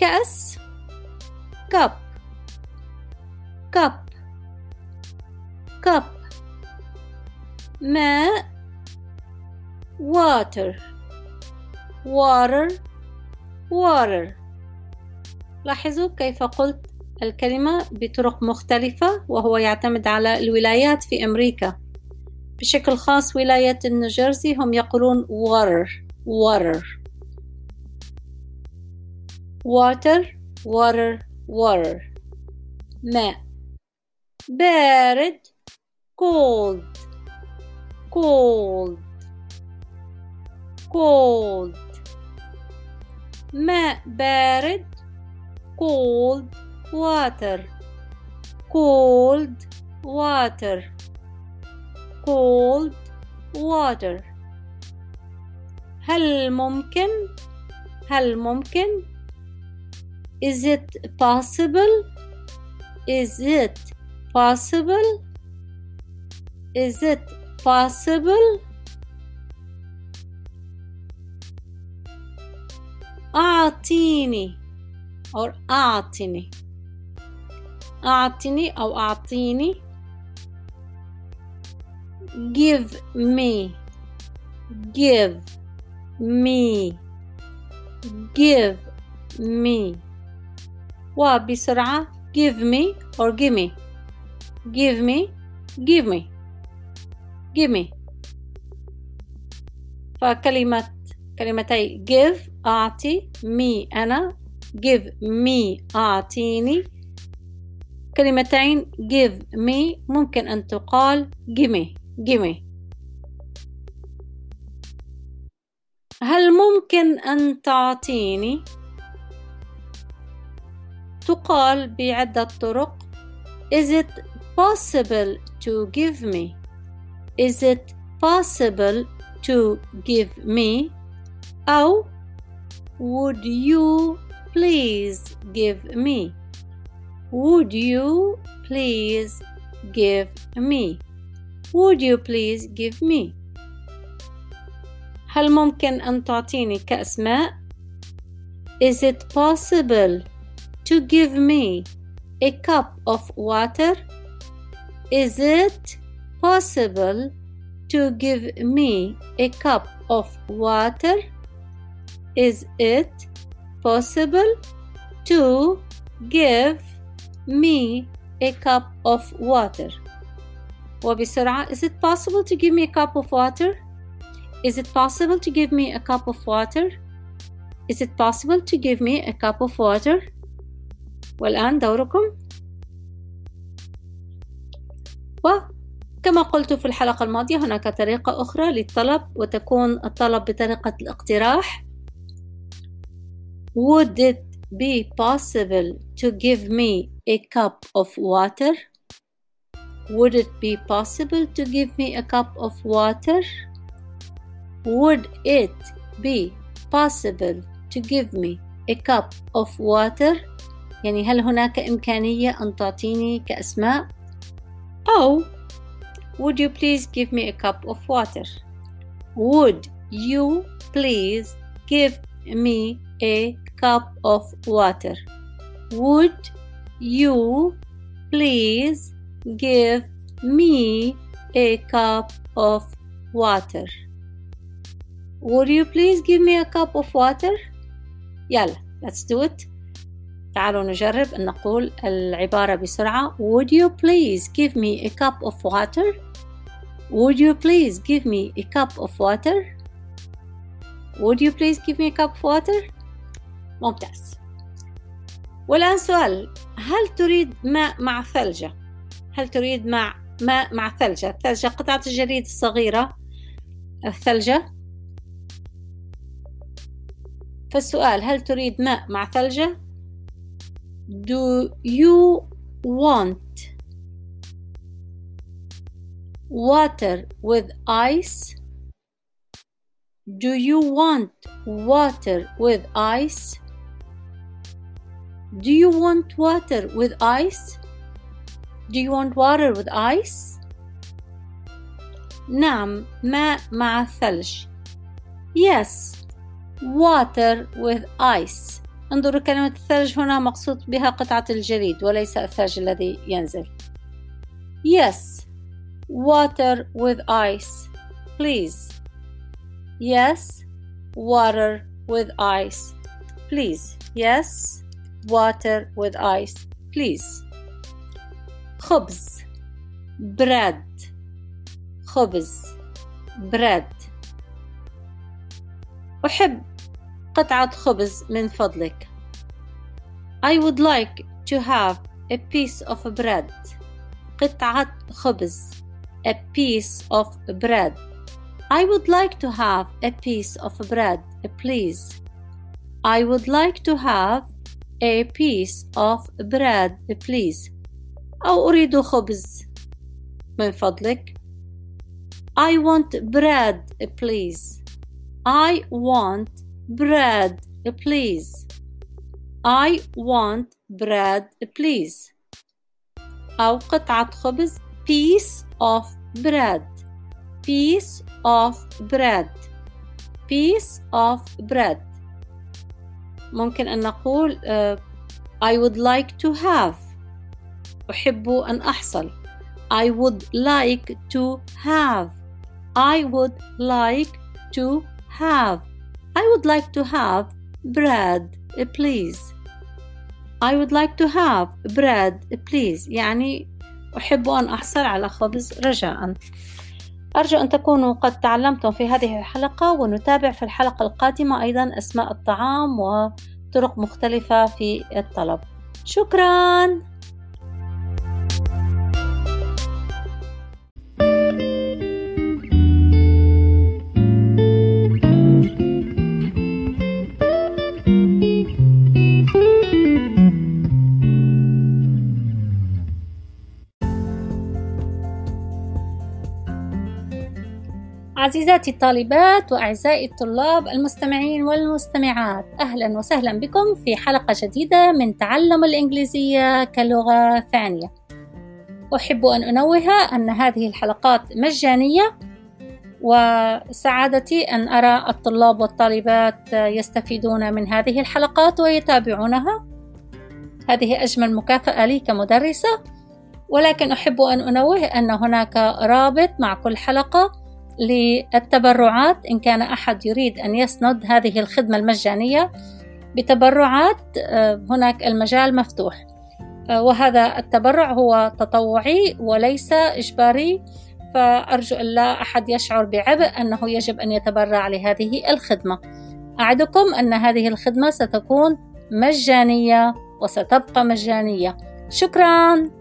كأس. cup cup cup ماء. water. water. water. لاحظوا كيف قلت الكلمة بطرق مختلفة وهو يعتمد على الولايات في أمريكا. بشكل خاص ولاية نيوجيرسي هم يقولون water. water. water water water ماء بارد cold cold cold ماء بارد cold water cold water cold water هل ممكن هل ممكن is it possible is it possible is it possible أعطيني or أعطني أعطني أو أعطيني give me give me give me وبسرعة give me or give me give me give me give me فكلمة كلمتي give أعطي me أنا give me أعطيني كلمتين give me ممكن أن تقال gimme gimme هل ممكن أن تعطيني تقال بعدة طرق Is it possible to give me Is it possible to give me أو would you please give me would you please give me would you please give me هل ممكن أن تعطيني كأس ماء Is it possible to give me a cup of water? Is it possible to give me a cup of water? Is it possible to give me a cup of water? وبسرعة Is it possible to give me a cup of water? Is it possible to give me a cup of water? Is it possible to give me a cup of water? والآن دوركم وكما قلت في الحلقة الماضية هناك طريقة أخرى للطلب وتكون الطلب بطريقة الاقتراح Would it be possible to give me a cup of water? Would it be possible to give me a cup of water? Would it be possible to give me a cup of water? يعني هل هناك إمكانية أن تعطيني كأسماء؟ أو Would you please give me a cup of water? Would you please give me a cup of water. Would you please give me a cup of water? Would you please give me a cup of water? يلا let's do it تعالوا نجرب أن نقول العبارة بسرعة Would you please give me a cup of water? Would you please give me a cup of water? Would you please give me a cup of water? ممتاز والآن سؤال هل تريد ماء مع ثلجة؟ هل تريد مع ماء مع ثلجة؟ الثلجة قطعة الجليد الصغيرة الثلجة فالسؤال هل تريد ماء مع ثلجة؟ Do you want water with ice? Do you want water with ice? Do you want water with ice? Do you want water with ice? نعم ماء مع ثلج Yes water with ice انظروا كلمة الثلج هنا مقصود بها قطعة الجليد وليس الثلج الذي ينزل Yes water with ice please Yes water with ice please Yes water with ice please خبز bread خبز bread أحب قطعة خبز من فضلك I would like to have a piece of bread قطعة خبز a piece of bread I would like to have a piece of bread please I would like to have a piece of bread please أو أريد خبز من فضلك I want bread please I want bread please I want bread please أو قطعة خبز piece of bread piece of bread piece of bread ممكن أن نقول uh, I would like to have أحب أن أحصل I would like to have I would like to have I would like to have bread please. I would like to have bread please. يعني أحب أن أحصل على خبز رجاء. أرجو أن تكونوا قد تعلمتم في هذه الحلقة ونتابع في الحلقة القادمة أيضا أسماء الطعام وطرق مختلفة في الطلب. شكراً! عزيزاتي الطالبات وأعزائي الطلاب المستمعين والمستمعات أهلا وسهلا بكم في حلقة جديدة من تعلم الإنجليزية كلغة ثانية. أحب أن أنوه أن هذه الحلقات مجانية وسعادتي أن أرى الطلاب والطالبات يستفيدون من هذه الحلقات ويتابعونها. هذه أجمل مكافأة لي كمدرسة ولكن أحب أن أنوه أن هناك رابط مع كل حلقة للتبرعات إن كان أحد يريد أن يسند هذه الخدمة المجانية بتبرعات آه، هناك المجال مفتوح. آه، وهذا التبرع هو تطوعي وليس إجباري فأرجو أن لا أحد يشعر بعبء أنه يجب أن يتبرع لهذه الخدمة. أعدكم أن هذه الخدمة ستكون مجانية وستبقى مجانية. شكراً.